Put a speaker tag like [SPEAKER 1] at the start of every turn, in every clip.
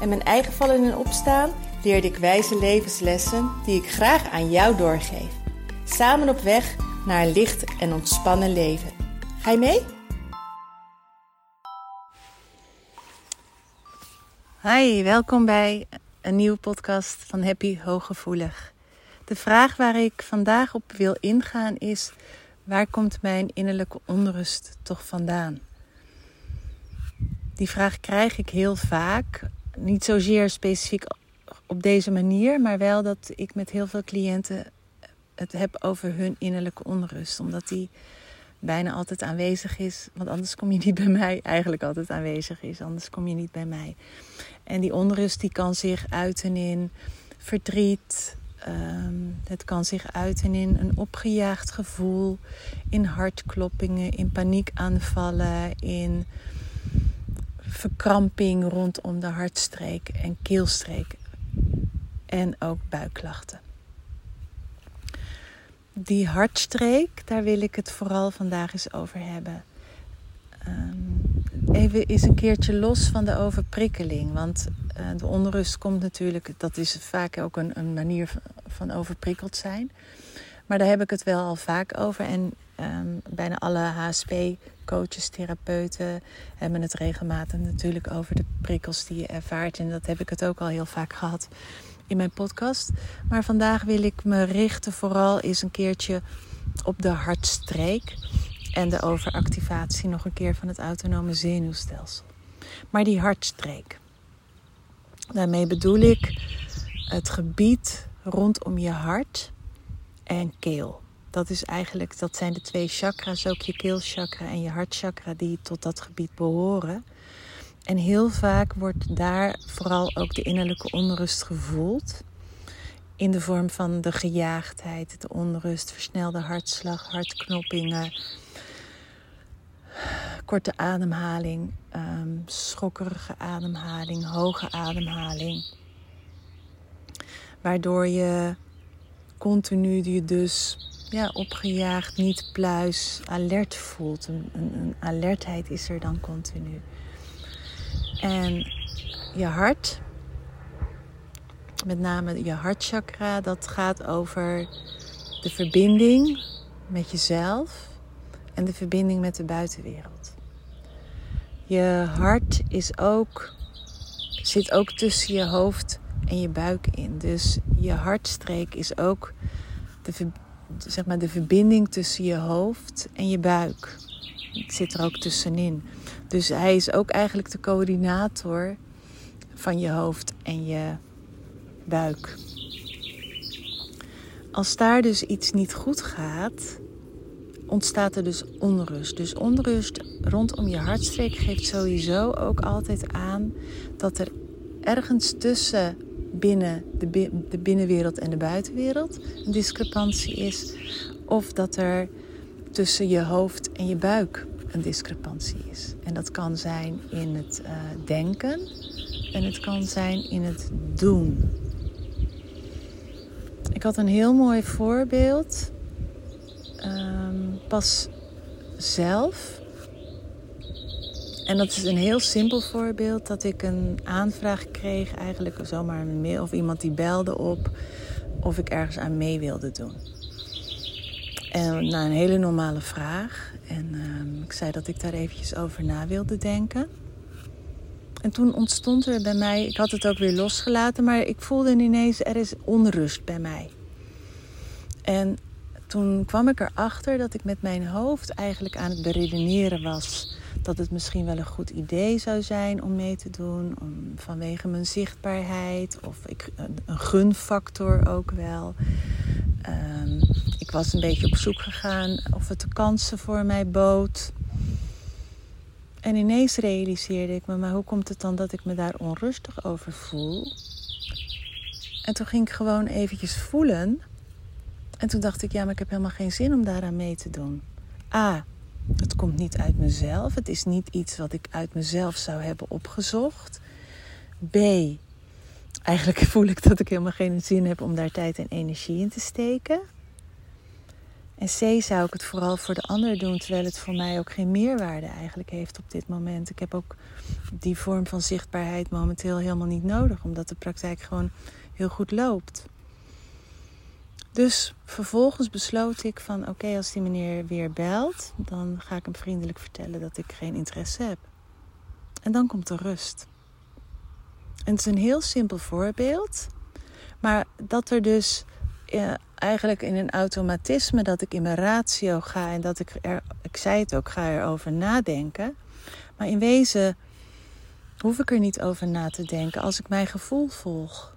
[SPEAKER 1] en mijn eigen vallen en opstaan leerde ik wijze levenslessen die ik graag aan jou doorgeef. Samen op weg naar een licht en ontspannen leven. Ga je mee? Hi, welkom bij een nieuwe podcast van Happy Hooggevoelig. De vraag waar ik vandaag op wil ingaan is: waar komt mijn innerlijke onrust toch vandaan? Die vraag krijg ik heel vaak. Niet zozeer specifiek op deze manier, maar wel dat ik met heel veel cliënten het heb over hun innerlijke onrust. Omdat die bijna altijd aanwezig is. Want anders kom je niet bij mij. Eigenlijk altijd aanwezig is. Anders kom je niet bij mij. En die onrust die kan zich uiten in verdriet. Ehm, het kan zich uiten in een opgejaagd gevoel. In hartkloppingen. In paniekaanvallen. In verkramping rondom de hartstreek en keelstreek. En ook buikklachten. Die hartstreek, daar wil ik het vooral vandaag eens over hebben. Um, even eens een keertje los van de overprikkeling. Want uh, de onrust komt natuurlijk, dat is vaak ook een, een manier van, van overprikkeld zijn. Maar daar heb ik het wel al vaak over. En um, bijna alle HSP-coaches, therapeuten hebben het regelmatig natuurlijk over de prikkels die je ervaart. En dat heb ik het ook al heel vaak gehad in mijn podcast. Maar vandaag wil ik me richten vooral eens een keertje op de hartstreek. En de overactivatie nog een keer van het autonome zenuwstelsel. Maar die hartstreek. Daarmee bedoel ik het gebied rondom je hart en keel. Dat, is eigenlijk, dat zijn de twee chakra's, ook je keelchakra en je hartchakra, die tot dat gebied behoren. En heel vaak wordt daar vooral ook de innerlijke onrust gevoeld. In de vorm van de gejaagdheid, de onrust, versnelde hartslag, hartknoppingen, korte ademhaling, um, schokkerige ademhaling, hoge ademhaling. Waardoor je continu je dus ja, opgejaagd, niet pluis, alert voelt. Een, een, een alertheid is er dan continu. En je hart, met name je hartchakra, dat gaat over de verbinding met jezelf en de verbinding met de buitenwereld. Je hart is ook, zit ook tussen je hoofd en je buik in. Dus je hartstreek is ook de, zeg maar, de verbinding tussen je hoofd en je buik. Het zit er ook tussenin. Dus hij is ook eigenlijk de coördinator van je hoofd en je buik. Als daar dus iets niet goed gaat, ontstaat er dus onrust. Dus onrust rondom je hartstreek geeft sowieso ook altijd aan dat er ergens tussen binnen de, binnenwereld en de buitenwereld een discrepantie is. Of dat er tussen je hoofd en je buik een discrepantie is. En dat kan zijn in het uh, denken en het kan zijn in het doen. Ik had een heel mooi voorbeeld. Um, pas zelf en dat is een heel simpel voorbeeld dat ik een aanvraag kreeg, eigenlijk zomaar een mail of iemand die belde op of ik ergens aan mee wilde doen. En na een hele normale vraag. En uh, ik zei dat ik daar eventjes over na wilde denken. En toen ontstond er bij mij, ik had het ook weer losgelaten, maar ik voelde ineens er is onrust bij mij. En toen kwam ik erachter dat ik met mijn hoofd eigenlijk aan het beredeneren was dat het misschien wel een goed idee zou zijn om mee te doen. Om, vanwege mijn zichtbaarheid of ik, een, gunfactor ook wel. Um, ik was een beetje op zoek gegaan of het de kansen voor mij bood. En ineens realiseerde ik me, maar hoe komt het dan dat ik me daar onrustig over voel? En toen ging ik gewoon eventjes voelen. En toen dacht ik, ja, maar ik heb helemaal geen zin om daaraan mee te doen. A, het komt niet uit mezelf. Het is niet iets wat ik uit mezelf zou hebben opgezocht. B, eigenlijk voel ik dat ik helemaal geen zin heb om daar tijd en energie in te steken. En C zou ik het vooral voor de ander doen, terwijl het voor mij ook geen meerwaarde eigenlijk heeft op dit moment. Ik heb ook die vorm van zichtbaarheid momenteel helemaal niet nodig, omdat de praktijk gewoon heel goed loopt. Dus vervolgens besloot ik van oké, als die meneer weer belt, dan ga ik hem vriendelijk vertellen dat ik geen interesse heb. En dan komt de rust. En het is een heel simpel voorbeeld, maar dat er dus ja, eigenlijk in een automatisme dat ik in mijn ratio ga en dat ik er, ik zei het ook, ga erover nadenken. Maar in wezen hoef ik er niet over na te denken als ik mijn gevoel volg.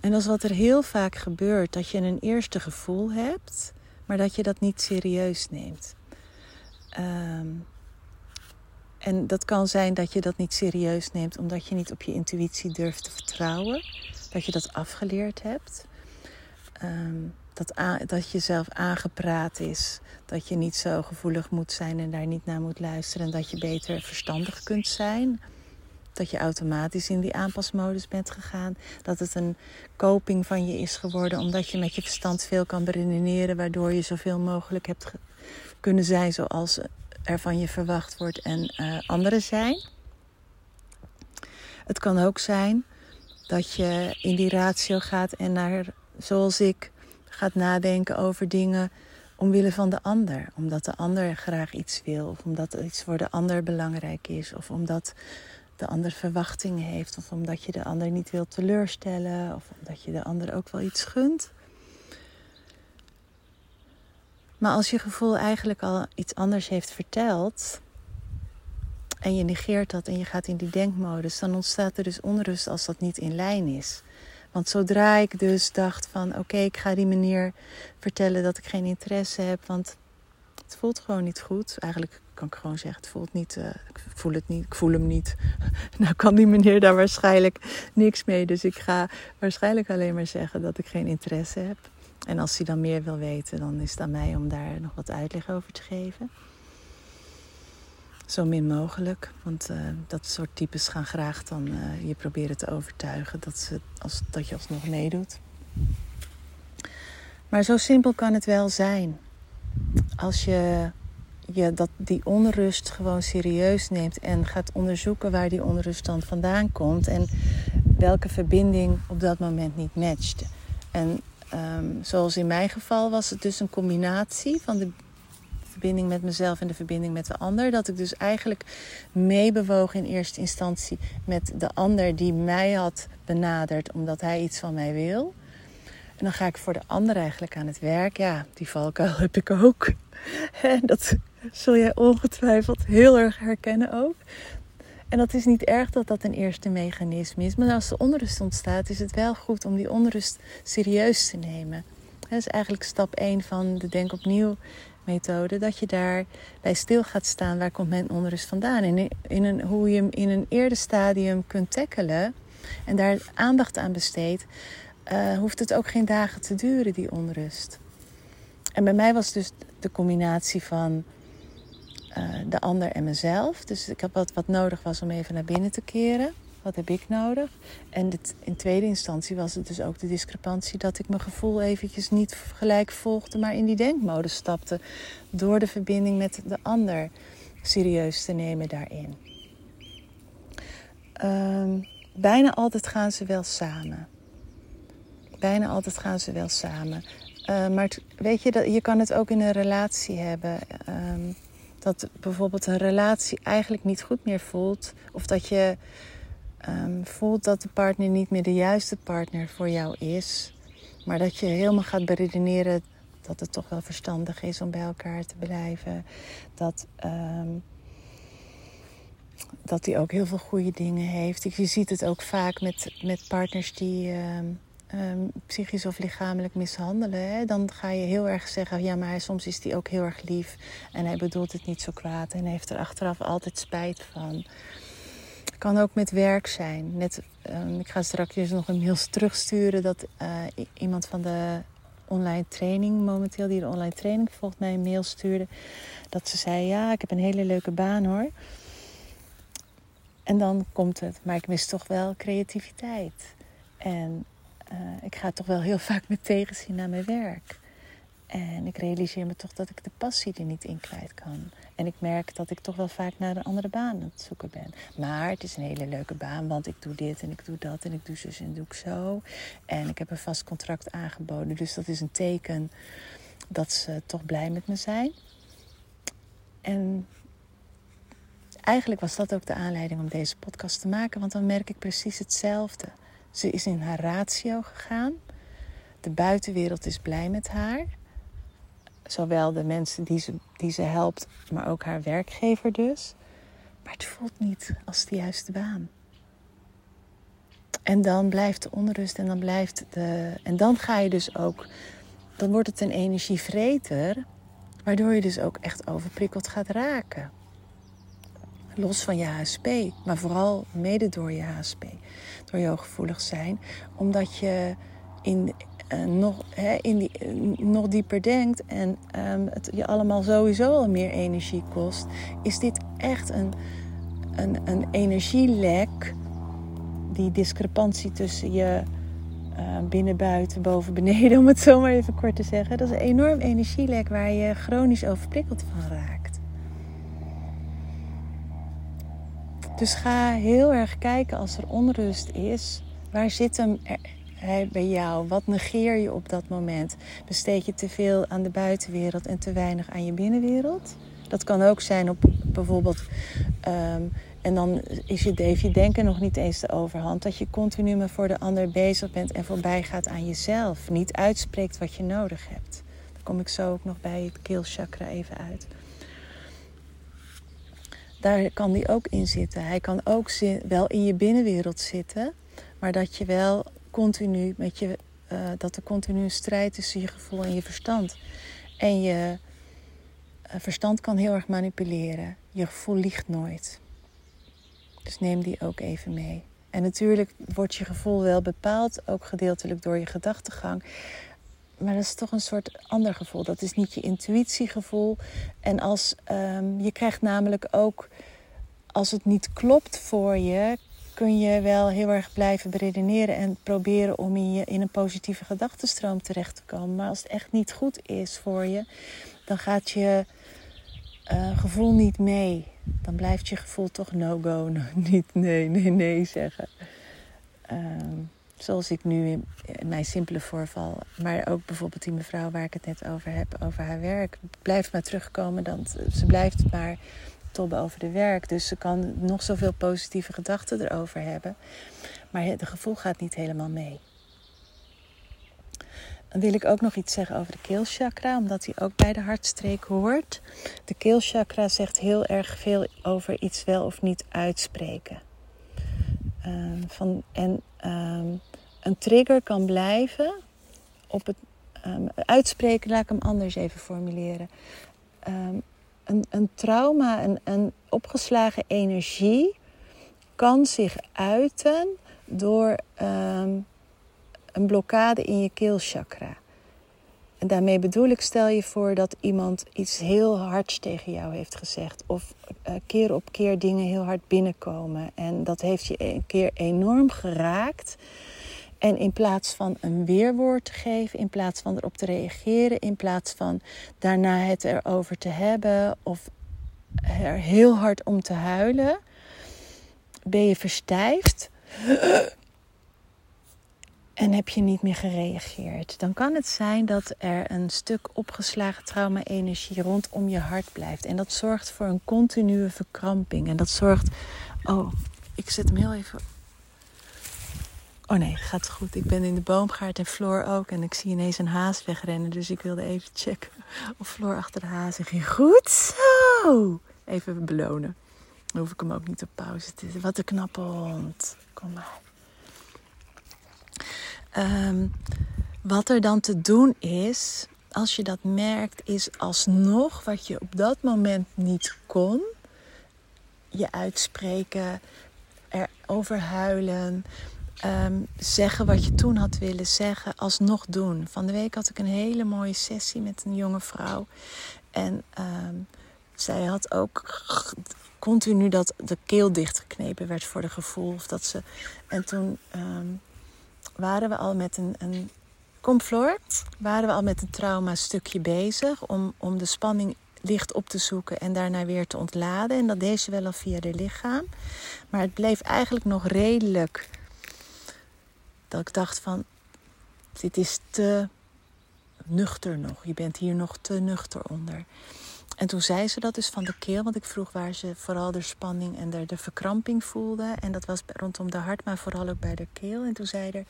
[SPEAKER 1] En dat is wat er heel vaak gebeurt: dat je een eerste gevoel hebt, maar dat je dat niet serieus neemt. Ehm, en dat kan zijn dat je dat niet serieus neemt omdat je niet op je intuïtie durft te vertrouwen, dat je dat afgeleerd hebt. Ehm, dat, dat je zelf aangepraat is. Dat je niet zo gevoelig moet zijn en daar niet naar moet luisteren. En dat je beter verstandig kunt zijn. Dat je automatisch in die aanpasmodus bent gegaan. Dat het een coping van je is geworden. Omdat je met je verstand veel kan beredeneren. Waardoor je zoveel mogelijk hebt kunnen zijn zoals er van je verwacht wordt en uh, anderen zijn. Het kan ook zijn dat je in die ratio gaat en naar zoals ik gaat nadenken over dingen omwille van de ander. Omdat de ander graag iets wil, of omdat iets voor de ander belangrijk is, of omdat de ander verwachtingen heeft, of omdat je de ander niet wilt teleurstellen, of omdat je de ander ook wel iets gunt. Maar als je gevoel eigenlijk al iets anders heeft verteld en je negeert dat en je gaat in die denkmodus, dan ontstaat er dus onrust als dat niet in lijn is. Want zodra ik dus dacht van oké, ik ga die meneer vertellen dat ik geen interesse heb, want het voelt gewoon niet goed. Eigenlijk kan ik gewoon zeggen, het voelt niet, uh, ik voel het niet, ik voel hem niet. nou kan die meneer daar waarschijnlijk niks mee, dus ik ga waarschijnlijk alleen maar zeggen dat ik geen interesse heb. En als hij dan meer wil weten, dan is het aan mij om daar nog wat uitleg over te geven. Zo min mogelijk. Want uh, dat soort types gaan graag dan uh, je proberen te overtuigen dat, ze, als, dat je alsnog meedoet. Maar zo simpel kan het wel zijn. Als je, je dat, die onrust gewoon serieus neemt en gaat onderzoeken waar die onrust dan vandaan komt en welke verbinding op dat moment niet matcht. En um, zoals in mijn geval was het dus een combinatie van de verbinding met mezelf en de verbinding met de ander. Dat ik dus eigenlijk meebewoog in eerste instantie met de ander die mij had benaderd omdat hij iets van mij wil. En dan ga ik voor de ander eigenlijk aan het werk. Ja, die valkuil heb ik ook. En dat zul jij ongetwijfeld heel erg herkennen ook. En dat is niet erg dat dat een eerste mechanisme is. Maar als er onrust ontstaat, is het wel goed om die onrust serieus te nemen. Dat is eigenlijk stap 1 van de Denk Opnieuw methode. Dat je daar bij stil gaat staan. Waar komt mijn onrust vandaan? En in een, hoe je hem in een eerder stadium kunt tackelen. En daar aandacht aan besteedt. Uh, hoeft het ook geen dagen te duren, die onrust. En bij mij was dus de combinatie van uh, de ander en mezelf. Dus ik had wat, wat nodig was om even naar binnen te keren. Wat heb ik nodig? En in tweede instantie was het dus ook de discrepantie dat ik mijn gevoel eventjes niet gelijk volgde, maar in die denkmodus stapte. Door de verbinding met de ander serieus te nemen daarin. Um, bijna altijd gaan ze wel samen. Bijna altijd gaan ze wel samen. Uh, maar weet je, dat, je kan het ook in een relatie hebben. Um, dat bijvoorbeeld een relatie eigenlijk niet goed meer voelt. Of dat je um, voelt dat de partner niet meer de juiste partner voor jou is. Maar dat je helemaal gaat beredeneren dat het toch wel verstandig is om bij elkaar te blijven. Dat, um, dat hij ook heel veel goede dingen heeft. Je ziet het ook vaak met, met partners die um, psychisch of lichamelijk mishandelen. Dan ga je heel erg zeggen, ja, maar soms is hij ook heel erg lief. En hij bedoelt het niet zo kwaad. En heeft er achteraf altijd spijt van Kan ook met werk zijn. Net, ehm, ik ga straks nog een mail terugsturen dat uh, iemand van de online training momenteel, die de online training volgt, mij een mail stuurde. Dat ze zei: Ja, ik heb een hele leuke baan hoor. En dan komt het, maar ik mis toch wel creativiteit. En uh, ik ga toch wel heel vaak met tegenzien naar mijn werk. En ik realiseer me toch dat ik de passie er niet in kwijt kan. En ik merk dat ik toch wel vaak naar een andere baan aan het zoeken ben. Maar het is een hele leuke baan, want ik doe dit en ik doe dat en ik doe zus en doe ik zo. En ik heb een vast contract aangeboden. Dus dat is een teken dat ze toch blij met me zijn. En eigenlijk was dat ook de aanleiding om deze podcast te maken, want dan merk ik precies hetzelfde. Ze is in haar ratio gegaan. De buitenwereld is blij met haar. Zowel de mensen die ze, die ze helpt, maar ook haar werkgever dus. Maar het voelt niet als de juiste baan. En dan blijft de onrust en dan blijft de. En dan ga je dus ook. Dan wordt het een energievreter, waardoor je dus ook echt overprikkeld gaat raken. Los van je HSP, maar vooral mede door je HSP, door je hooggevoelig zijn, omdat je in, uh, nog, hè, in die, uh, nog dieper denkt en um, het je allemaal sowieso al meer energie kost, is dit echt een, een, een energielek. Die discrepantie tussen je uh, binnen, buiten, boven, beneden, om het zo maar even kort te zeggen. Dat is een enorm energielek waar je chronisch overprikkeld van raakt. Dus ga heel erg kijken als er onrust is. Waar zit hem bij jou? Wat negeer je op dat moment? Besteed je te veel aan de buitenwereld en te weinig aan je binnenwereld? Dat kan ook zijn op bijvoorbeeld. Um, en dan is je, je denken nog niet eens de overhand. Dat je continu maar voor de ander bezig bent en voorbij gaat aan jezelf. Niet uitspreekt wat je nodig hebt. Dan kom ik zo ook nog bij het keelchakra even uit. Daar kan die ook in zitten. Hij kan ook wel in je binnenwereld zitten. Maar dat je wel continu met je, uh, dat er continu een strijd tussen je gevoel en je verstand. En je uh, verstand kan heel erg manipuleren. Je gevoel liegt nooit. Dus neem die ook even mee. En natuurlijk wordt je gevoel wel bepaald, ook gedeeltelijk door je gedachtegang. Maar dat is toch een soort ander gevoel. Dat is niet je intuïtiegevoel. En als um, je krijgt namelijk ook, als het niet klopt voor je, kun je wel heel erg blijven beredeneren en proberen om in, je, in een positieve gedachtenstroom terecht te komen. Maar als het echt niet goed is voor je, dan gaat je uh, gevoel niet mee. Dan blijft je gevoel toch no-go, niet nee, nee, nee zeggen. Uh, zoals ik nu in, mijn simpele voorval, maar ook bijvoorbeeld die mevrouw waar ik het net over heb, over haar werk, blijft maar terugkomen. Dan, ze blijft maar tobben over de werk. Dus ze kan nog zoveel positieve gedachten erover hebben. Maar het gevoel gaat niet helemaal mee. Dan wil ik ook nog iets zeggen over de keelchakra, omdat die ook bij de hartstreek hoort. De keelchakra zegt heel erg veel over iets wel of niet uitspreken. Um, van, en um, een trigger kan blijven op het um, uitspreken, laat ik hem anders even formuleren een, een trauma, een, een opgeslagen energie kan zich uiten door een blokkade in je keelchakra. En daarmee bedoel ik, stel je voor dat iemand iets heel hards tegen jou heeft gezegd. Of uh, keer op keer dingen heel hard binnenkomen. En dat heeft je een keer enorm geraakt. En in plaats van een weerwoord te geven, in plaats van erop te reageren, in plaats van daarna het erover te hebben of er heel hard om te huilen, ben je verstijfd en heb je niet meer gereageerd. Dan kan het zijn dat er een stuk opgeslagen trauma-energie rondom je hart blijft. En dat zorgt voor een continue verkramping. En dat zorgt. Oh, ik zet hem heel even Oh nee, gaat goed. Ik ben in de boomgaard en Floor ook. En ik zie ineens een haas wegrennen. Dus ik wilde even checken of Floor achter de haas ging. Goed zo! Even belonen. Dan hoef ik hem ook niet op pauze te zetten. Wat een knappe hond. Kom maar. Um, wat er dan te doen is, als je dat merkt, is alsnog wat je op dat moment niet kon, je uitspreken erover huilen. Ehm, zeggen wat je toen had willen zeggen, alsnog doen. Van de week had ik een hele mooie sessie met een jonge vrouw. En ehm, zij had ook continu dat de keel dichtgeknepen werd voor de gevoel. Of dat ze... En toen waren we al met een, een Comflor waren we al met een trauma stukje bezig om, om de spanning licht op te zoeken en daarna weer te ontladen. En dat deed ze wel al via de lichaam. Maar het bleef eigenlijk nog redelijk. Dat ik dacht van, dit is te nuchter nog. Je bent hier nog te nuchter onder. En toen zei ze dat dus van de keel, want ik vroeg waar ze vooral de spanning en de, de verkramping voelde. En dat was rondom de hart, maar vooral ook bij de keel. En toen zei er,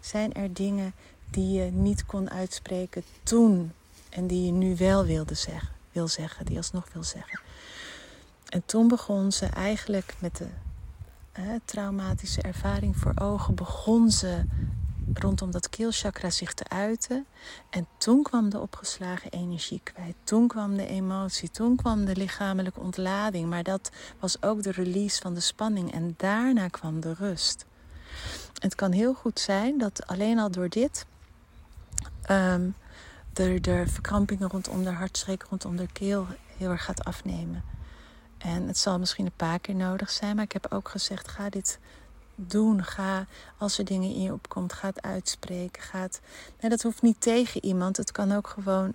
[SPEAKER 1] zijn er dingen die je niet kon uitspreken toen en die je nu wel wilde zeggen, wil zeggen, die alsnog wil zeggen. En toen begon ze eigenlijk met de traumatische ervaring voor ogen, begon ze rondom dat keelchakra zich te uiten. En toen kwam de opgeslagen energie kwijt. Toen kwam de emotie. Toen kwam de lichamelijke ontlading. Maar dat was ook de release van de spanning. En daarna kwam de rust. Het kan heel goed zijn dat alleen al door dit um, de, de verkrampingen rondom de hartstreek, rondom de keel heel erg gaat afnemen. En het zal misschien een paar keer nodig zijn, maar ik heb ook gezegd: ga dit doen. Ga, als er dingen in je opkomt, ga uitspreken. Ga nee, dat hoeft niet tegen iemand. Het kan ook gewoon.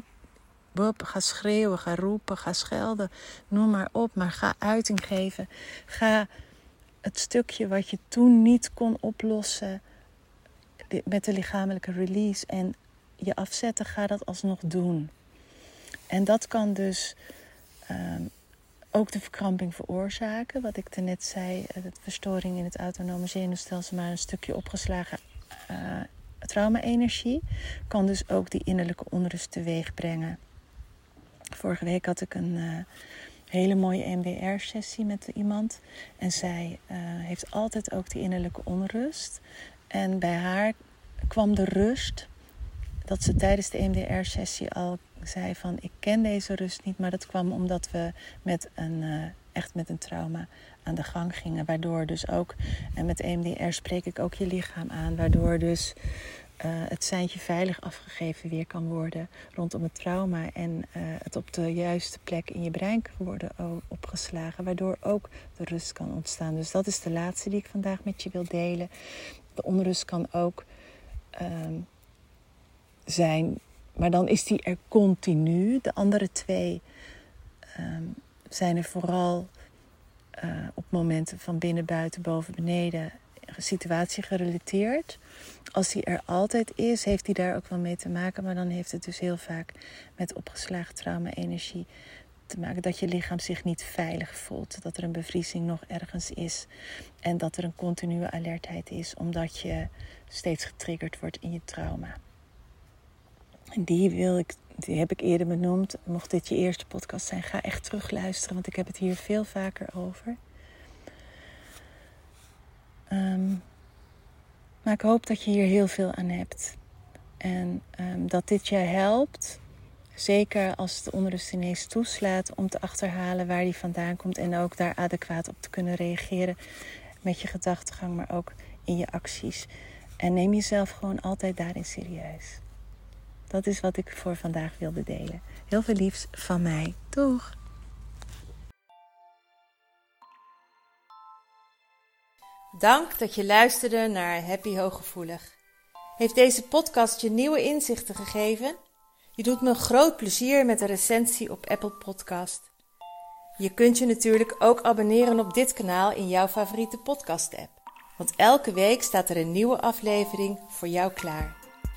[SPEAKER 1] ga schreeuwen, ga roepen, ga schelden. Noem maar op, maar ga uiting geven. Ga het stukje wat je toen niet kon oplossen met de lichamelijke release en je afzetten, ga dat alsnog doen. En dat kan dus ehm, ook de verkramping veroorzaken. Wat ik net zei, de verstoring in het autonome zenuwstelsel, maar een stukje opgeslagen uh, trauma-energie. Kan dus ook die innerlijke onrust teweeg brengen. Vorige week had ik een uh, hele mooie MBR-sessie met iemand. En zij heeft altijd ook die innerlijke onrust. En bij haar kwam de rust dat ze tijdens de EMDR-sessie al zei van ik ken deze rust niet, maar dat kwam omdat we met een, uh, echt met een trauma aan de gang gingen. Waardoor dus ook, en met EMDR spreek ik ook je lichaam aan, waardoor dus uh, het seintje veilig afgegeven weer kan worden rondom het trauma. En uh, het op de juiste plek in je brein kan worden opgeslagen, waardoor ook de rust kan ontstaan. Dus dat is de laatste die ik vandaag met je wil delen. De onrust kan ook. Uh, zijn. Maar dan is die er continu. De andere twee ehm, zijn er vooral uh, op momenten van binnen, buiten, boven, beneden situatie gerelateerd. Als die er altijd is, heeft die daar ook wel mee te maken. Maar dan heeft het dus heel vaak met opgeslagen trauma-energie te maken. Dat je lichaam zich niet veilig voelt. Dat er een bevriezing nog ergens is. En dat er een continue alertheid is, omdat je steeds getriggerd wordt in je trauma. Die, wil ik, die heb ik eerder benoemd. Mocht dit je eerste podcast zijn, ga echt terugluisteren, want ik heb het hier veel vaker over. Um, maar ik hoop dat je hier heel veel aan hebt. En um, dat dit je helpt. Zeker als de onrust toeslaat om te achterhalen waar die vandaan komt. En ook daar adequaat op te kunnen reageren met je gedachtegang, maar ook in je acties. En neem jezelf gewoon altijd daarin serieus. Dat is wat ik voor vandaag wilde delen. Heel veel liefs van mij. Doeg!
[SPEAKER 2] Dank dat je luisterde naar Happy Hooggevoelig. Heeft deze podcast je nieuwe inzichten gegeven? Je doet me groot plezier met een recensie op Apple Podcast. Je kunt je natuurlijk ook abonneren op dit kanaal in jouw favoriete podcast-app. Want elke week staat er een nieuwe aflevering voor jou klaar.